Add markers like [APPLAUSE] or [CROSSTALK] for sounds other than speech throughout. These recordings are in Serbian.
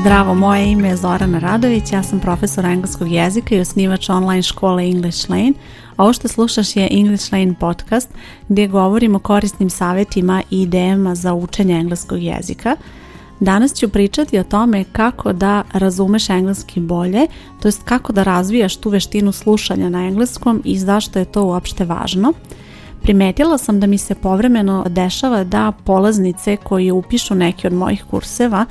Zdravo, moje ime je Zorana Radović, ja sam profesor engleskog jezika i osnivač online škole English Lane. ovo što slušaš je English Lane podcast gdje govorim o korisnim savjetima i idejama za učenje engleskog jezika. Danas ću pričati o tome kako da razumeš engleski bolje, to jest kako da razvijaš tu veštinu slušanja na engleskom i zašto je to uopšte važno. Primetila sam da mi se povremeno dešava da polaznice koje upišu neki od mojih kurseva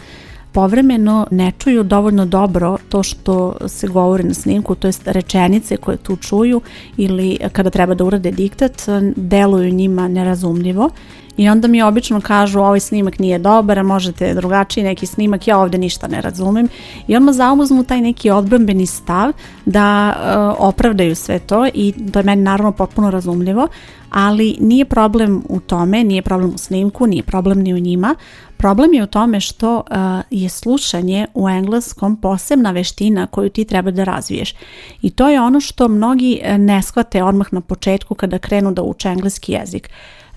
povremeno ne čuju dovoljno dobro to što se govori na snimku, to jest rečenice koje tu čuju ili kada treba da urade diktat deluju njima nerazumljivo i onda mi obično kažu ovaj snimak nije dobar, a možete drugačiji neki snimak, ja ovdje ništa ne razumem. I onda zauzmu taj neki odbrambeni stav da e, opravdaju sve to i to je meni naravno potpuno razumljivo, ali nije problem u tome, nije problem u snimku, nije problem ni u njima. Problem je u tome što e, je slušanje u engleskom posebna veština koju ti treba da razviješ. I to je ono što mnogi e, ne shvate odmah na početku kada krenu da uče engleski jezik.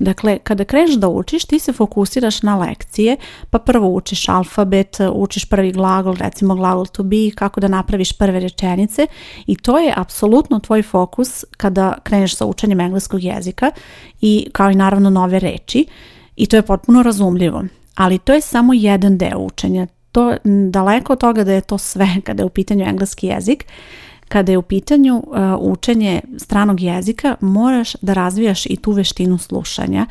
Dakle, kada kreš da učiš, ti se fokusiraš na lekcije, pa prvo učiš alfabet, e, učiš prvi glagol, recimo glagol to be, kako da napraviš prve rečenice i to je apsolutno tvoj fokus kada kreneš sa učenjem engleskog jezika i kao i naravno nove reči i to je potpuno razumljivo. Ali to je samo jedan deo učenja. To daleko od toga da je to sve [LAUGHS] kada je u pitanju engleski jezik. Kada je u pitanju uh, učenje stranog jezika, moraš da razvijaš i tu veštinu slušanja.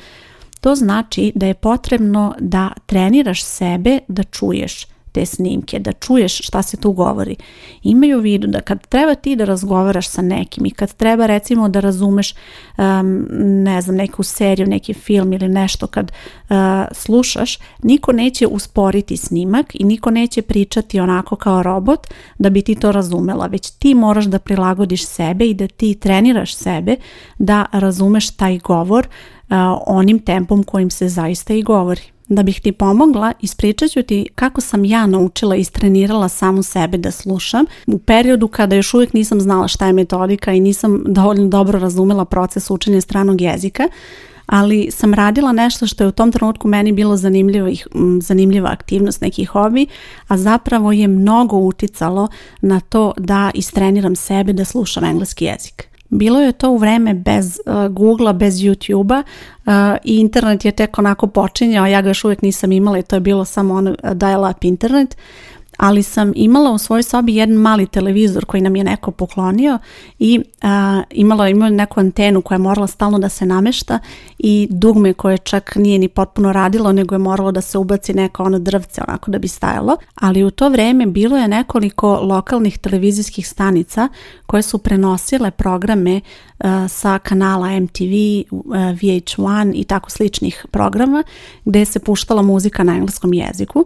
To znači da je potrebno da treniraš sebe da čuješ te snimke, da čuješ šta se tu govori. Imaju u vidu da kad treba ti da razgovaraš sa nekim i kad treba recimo da razumeš ne znam, neku seriju, neki film ili nešto kad eh, slušaš, niko neće usporiti snimak i niko neće pričati onako kao robot da bi ti to razumela, već ti moraš da prilagodiš sebe i da ti treniraš sebe da razumeš taj govor eh, onim tempom kojim se zaista i govori. Da bih ti pomogla, ispričat ću ti kako sam ja naučila i istrenirala samu sebe da slušam u periodu kada još uvijek nisam znala šta je metodika i nisam dovoljno dobro razumela proces učenja stranog jezika, ali sam radila nešto što je u tom trenutku meni bilo zanimljiva aktivnost, neki hobi, a zapravo je mnogo uticalo na to da istreniram sebe da slušam engleski jezik. Bilo je to u vreme bez uh, Google-a, bez YouTube-a uh, i internet je tek onako počinjao, ja ga još uvijek nisam imala i to je bilo samo on uh, dial-up internet ali sam imala u svojoj sobi jedan mali televizor koji nam je neko poklonio i a, imala je neku antenu koja je morala stalno da se namešta i dugme koje čak nije ni potpuno radilo nego je moralo da se ubaci neka ona drvce onako da bi stajalo, ali u to vrijeme bilo je nekoliko lokalnih televizijskih stanica koje su prenosile programe sa kanala MTV, a, VH1 i tako sličnih programa gdje se puštala muzika na engleskom jeziku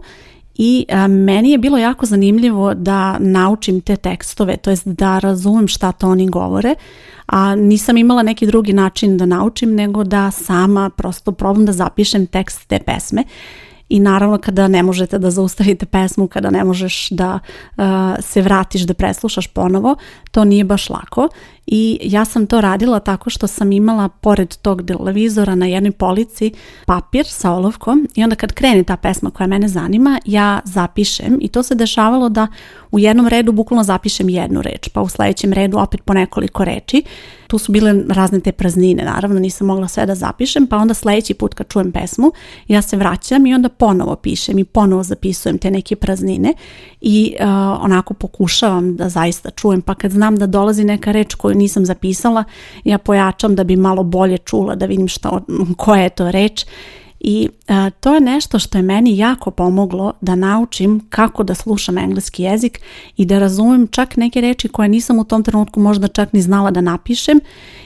i a, meni je bilo jako zanimljivo da naučim te tekstove, to jest da razumem šta to oni govore, a nisam imala neki drugi način da naučim nego da sama prosto probam da zapišem tekst te pesme. I naravno kada ne možete da zaustavite pesmu, kada ne možeš da se vratiš da preslušaš ponovo, to nije baš lako i ja sam to radila tako što sam imala pored tog televizora na jednoj polici papir sa olovkom i onda kad krene ta pesma koja mene zanima, ja zapišem i to se dešavalo da u jednom redu bukvalno zapišem jednu reč, pa u sledećem redu opet po nekoliko reči. Tu su bile razne te praznine, naravno nisam mogla sve da zapišem, pa onda sljedeći put kad čujem pesmu, ja se vraćam i onda ponovo pišem i ponovo zapisujem te neke praznine i e, onako pokušavam da zaista čujem, pa kad znam da dolazi neka reč koju nisam zapisala, ja pojačam da bi malo bolje čula, da vidim šta, koja je to reč i e, to je nešto što je meni jako pomoglo da naučim kako da slušam engleski jezik i da razumem čak neke reči koje nisam u tom trenutku možda čak ni znala da napišem.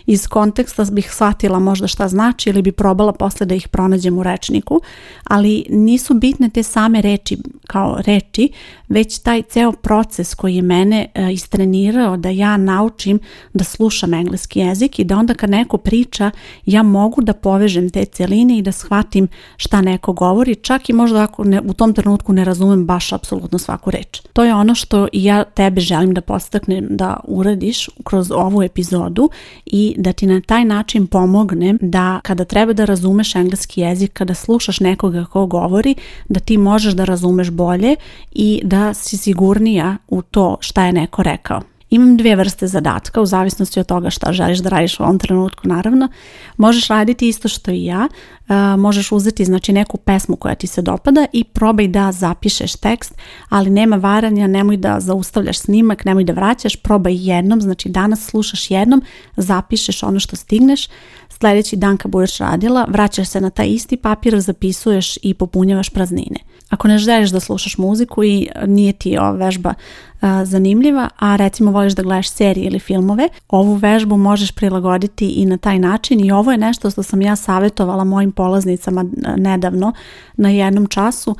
Iz konteksta bih shvatila možda šta znači ili bi probala posle da ih pronađem u rečniku, ali nisu bitne te same reči kao reči, već taj ceo proces koji je mene e, istrenirao da ja naučim da slušam engleski jezik i da onda kad neko priča ja mogu da povežem te celine i da shvatim šta neko govori, čak i možda ako u tom trenutku ne razumem baš apsolutno svaku reč. To je ono što ja tebe želim da postaknem da uradiš kroz ovu epizodu i da ti na taj način pomognem da kada treba da razumeš engleski jezik, kada slušaš nekoga ko govori, da ti možeš da razumeš bolje i da si sigurnija u to šta je neko rekao. Imam dvije vrste zadatka u zavisnosti od toga šta želiš da radiš u ovom trenutku naravno. Možeš raditi isto što i ja, e, možeš uzeti znači neku pesmu koja ti se dopada i probaj da zapišeš tekst, ali nema varanja, nemoj da zaustavljaš snimak, nemoj da vraćaš, probaj jednom, znači danas slušaš jednom, zapišeš ono što stigneš, sljedeći dan kad budeš radila, vraćaš se na taj isti papir, zapisuješ i popunjavaš praznine ako ne želiš da slušaš muziku i nije ti ova vežba zanimljiva, a recimo voliš da gledaš serije ili filmove, ovu vežbu možeš prilagoditi i na taj način i ovo je nešto što sam ja savjetovala mojim polaznicama nedavno na jednom času,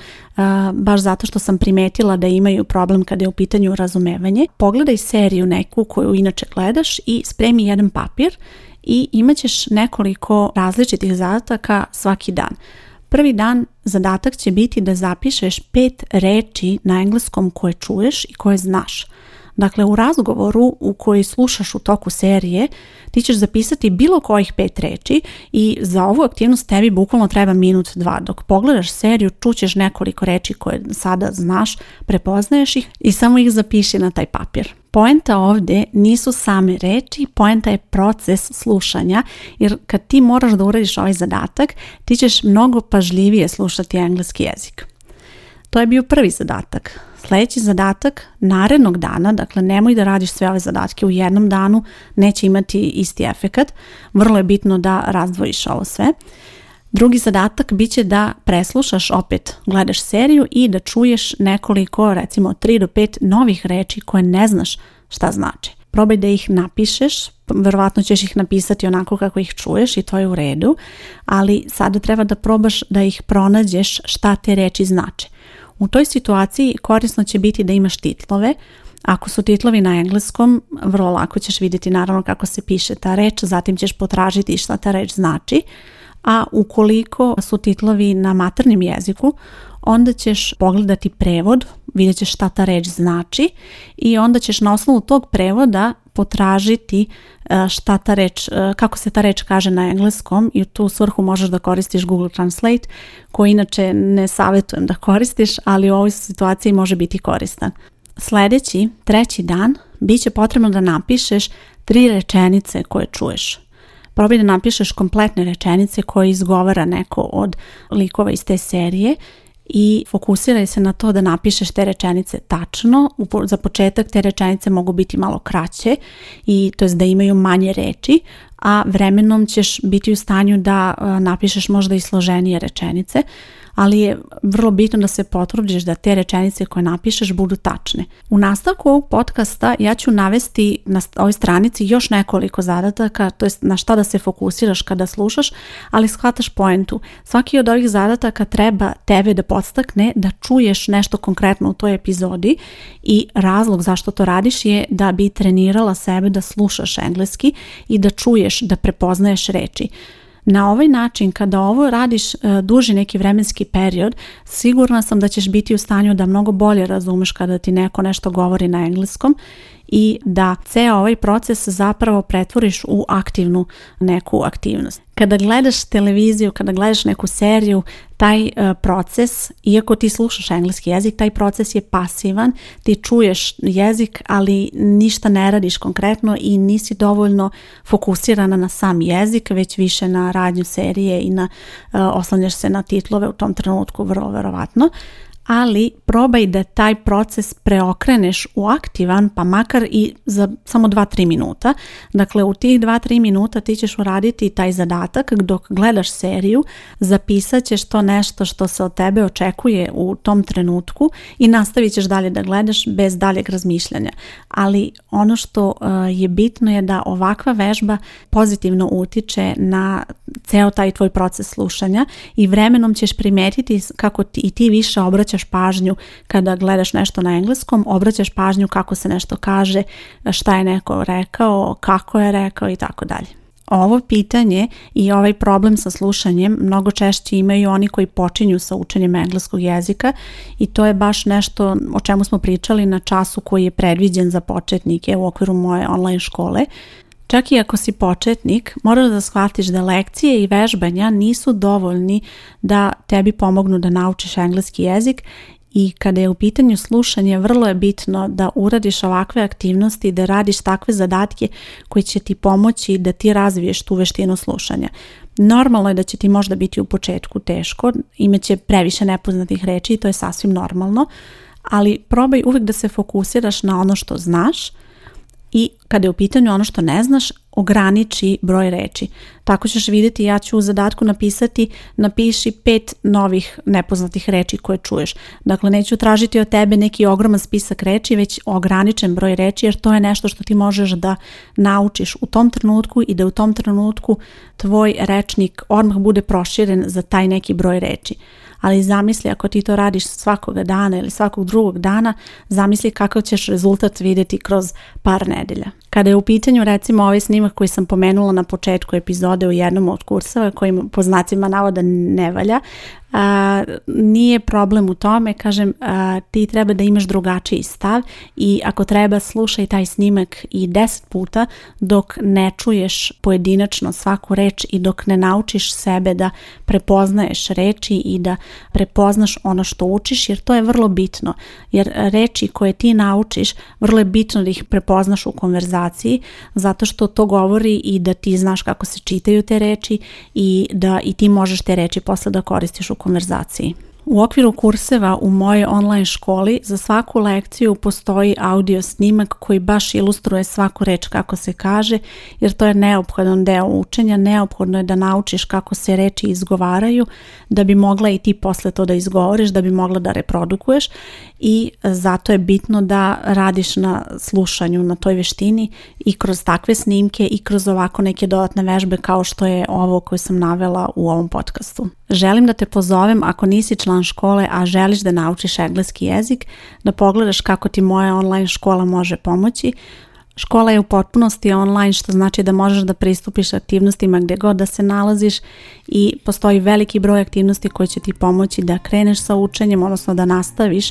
baš zato što sam primetila da imaju problem kada je u pitanju razumevanje. Pogledaj seriju neku koju inače gledaš i spremi jedan papir i imat ćeš nekoliko različitih zadataka svaki dan. Prvi dan zadatak će biti da zapišeš pet reči na engleskom koje čuješ i koje znaš. Dakle, u razgovoru u koji slušaš u toku serije, ti ćeš zapisati bilo kojih pet reči i za ovu aktivnost tebi bukvalno treba minut dva. Dok pogledaš seriju, čućeš nekoliko reči koje sada znaš, prepoznaješ ih i samo ih zapiši na taj papir. Poenta ovdje nisu same reči, poenta je proces slušanja, jer kad ti moraš da uradiš ovaj zadatak, ti ćeš mnogo pažljivije slušati engleski jezik. To je bio prvi zadatak. Sljedeći zadatak narednog dana, dakle nemoj da radiš sve ove zadatke u jednom danu, neće imati isti efekat. Vrlo je bitno da razdvojiš ovo sve. Drugi zadatak bit će da preslušaš opet, gledaš seriju i da čuješ nekoliko, recimo 3 do 5 novih reči koje ne znaš šta znači. Probaj da ih napišeš, verovatno ćeš ih napisati onako kako ih čuješ i to je u redu, ali sada treba da probaš da ih pronađeš šta te reči znače. U toj situaciji korisno će biti da imaš titlove, ako su titlovi na engleskom, vrlo lako ćeš vidjeti naravno kako se piše ta reč, zatim ćeš potražiti šta ta reč znači a ukoliko su titlovi na maternjem jeziku, onda ćeš pogledati prevod, vidjet ćeš šta ta reč znači i onda ćeš na osnovu tog prevoda potražiti e, šta ta reč, e, kako se ta reč kaže na engleskom i u tu svrhu možeš da koristiš Google Translate koji inače ne savjetujem da koristiš, ali u ovoj situaciji može biti koristan. Sljedeći, treći dan, bit će potrebno da napišeš tri rečenice koje čuješ probaj da napišeš kompletne rečenice koje izgovara neko od likova iz te serije i fokusiraj se na to da napišeš te rečenice tačno. Za početak te rečenice mogu biti malo kraće i to da imaju manje reči, a vremenom ćeš biti u stanju da e, napišeš možda i složenije rečenice, ali je vrlo bitno da se potrudiš da te rečenice koje napišeš budu tačne. U nastavku ovog podcasta ja ću navesti na ovoj stranici još nekoliko zadataka, to je na šta da se fokusiraš kada slušaš, ali shvataš poentu. Svaki od ovih zadataka treba tebe da podstakne da čuješ nešto konkretno u toj epizodi i razlog zašto to radiš je da bi trenirala sebe da slušaš engleski i da čuješ da prepoznaješ reči. Na ovaj način, kada ovo radiš e, duži neki vremenski period, sigurna sam da ćeš biti u stanju da mnogo bolje razumeš kada ti neko nešto govori na engleskom i da ceo ovaj proces zapravo pretvoriš u aktivnu neku aktivnost. Kada gledaš televiziju, kada gledaš neku seriju, taj e, proces, iako ti slušaš engleski jezik, taj proces je pasivan, ti čuješ jezik, ali ništa ne radiš konkretno i nisi dovoljno fokusirana na sam jezik, već više na radnju serije i na e, oslanjaš se na titlove u tom trenutku vrlo verovatno ali probaj da taj proces preokreneš u aktivan, pa makar i za samo 2-3 minuta. Dakle, u tih 2-3 minuta ti ćeš uraditi taj zadatak dok gledaš seriju, zapisat ćeš to nešto što se od tebe očekuje u tom trenutku i nastavit ćeš dalje da gledaš bez daljeg razmišljanja. Ali ono što e, je bitno je da ovakva vežba pozitivno utiče na ceo taj tvoj proces slušanja i vremenom ćeš primetiti kako ti, i ti više obraćaš obraćaš pažnju kada gledaš nešto na engleskom, obraćaš pažnju kako se nešto kaže, šta je neko rekao, kako je rekao i tako dalje. Ovo pitanje i ovaj problem sa slušanjem mnogo češće imaju oni koji počinju sa učenjem engleskog jezika i to je baš nešto o čemu smo pričali na času koji je predviđen za početnike u okviru moje online škole. Čak i ako si početnik, moraš da shvatiš da lekcije i vežbanja nisu dovoljni da tebi pomognu da naučiš engleski jezik i kada je u pitanju slušanje, vrlo je bitno da uradiš ovakve aktivnosti da radiš takve zadatke koji će ti pomoći da ti razviješ tu veštinu slušanja. Normalno je da će ti možda biti u početku teško, će previše nepoznatih reći i to je sasvim normalno, ali probaj uvijek da se fokusiraš na ono što znaš, i kada je u pitanju ono što ne znaš, ograniči broj reći. Tako ćeš vidjeti, ja ću u zadatku napisati, napiši pet novih nepoznatih reči koje čuješ. Dakle, neću tražiti od tebe neki ogroman spisak reči, već ograničen broj reći jer to je nešto što ti možeš da naučiš u tom trenutku i da u tom trenutku tvoj rečnik odmah bude proširen za taj neki broj reći ali zamisli ako ti to radiš svakoga dana ili svakog drugog dana, zamisli kako ćeš rezultat vidjeti kroz par nedelja. Kada je u pitanju recimo ovaj snimak koji sam pomenula na početku epizode u jednom od kurseva koji po znacima navoda ne valja, nije problem u tome, kažem, ti treba da imaš drugačiji stav i ako treba slušaj taj snimak i deset puta dok ne čuješ pojedinačno svaku reč i dok ne naučiš sebe da prepoznaješ reči i da prepoznaš ono što učiš jer to je vrlo bitno jer reči koje ti naučiš vrlo je bitno da ih prepoznaš u konverzaciji zato što to govori i da ti znaš kako se čitaju te reči i da i ti možeš te reči posle da koristiš u konverzaciji. U okviru kurseva u mojoj online školi za svaku lekciju postoji audio snimak koji baš ilustruje svaku reč kako se kaže, jer to je neophodan deo učenja, neophodno je da naučiš kako se reči izgovaraju, da bi mogla i ti posle to da izgovoriš, da bi mogla da reprodukuješ i zato je bitno da radiš na slušanju, na toj veštini i kroz takve snimke i kroz ovako neke dodatne vežbe kao što je ovo koje sam navela u ovom podcastu. Želim da te pozovem ako nisi član škole, a želiš da naučiš engleski jezik, da pogledaš kako ti moja online škola može pomoći. Škola je u potpunosti online što znači da možeš da pristupiš aktivnostima gdje god da se nalaziš i postoji veliki broj aktivnosti koji će ti pomoći da kreneš sa učenjem, odnosno da nastaviš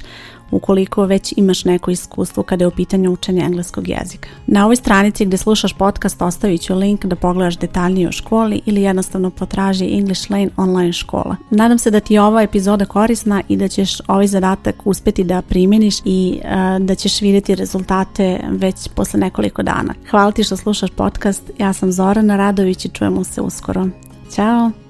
ukoliko već imaš neko iskustvo kada je u pitanju učenja engleskog jezika. Na ovoj stranici gdje slušaš podcast ostavit ću link da pogledaš detaljnije o školi ili jednostavno potraži English Lane online škola. Nadam se da ti je ova epizoda korisna i da ćeš ovaj zadatak uspjeti da primjeniš i e, da ćeš vidjeti rezultate već posle nekoliko dana. Hvala ti što slušaš podcast, ja sam Zorana Radović i čujemo se uskoro. Ćao!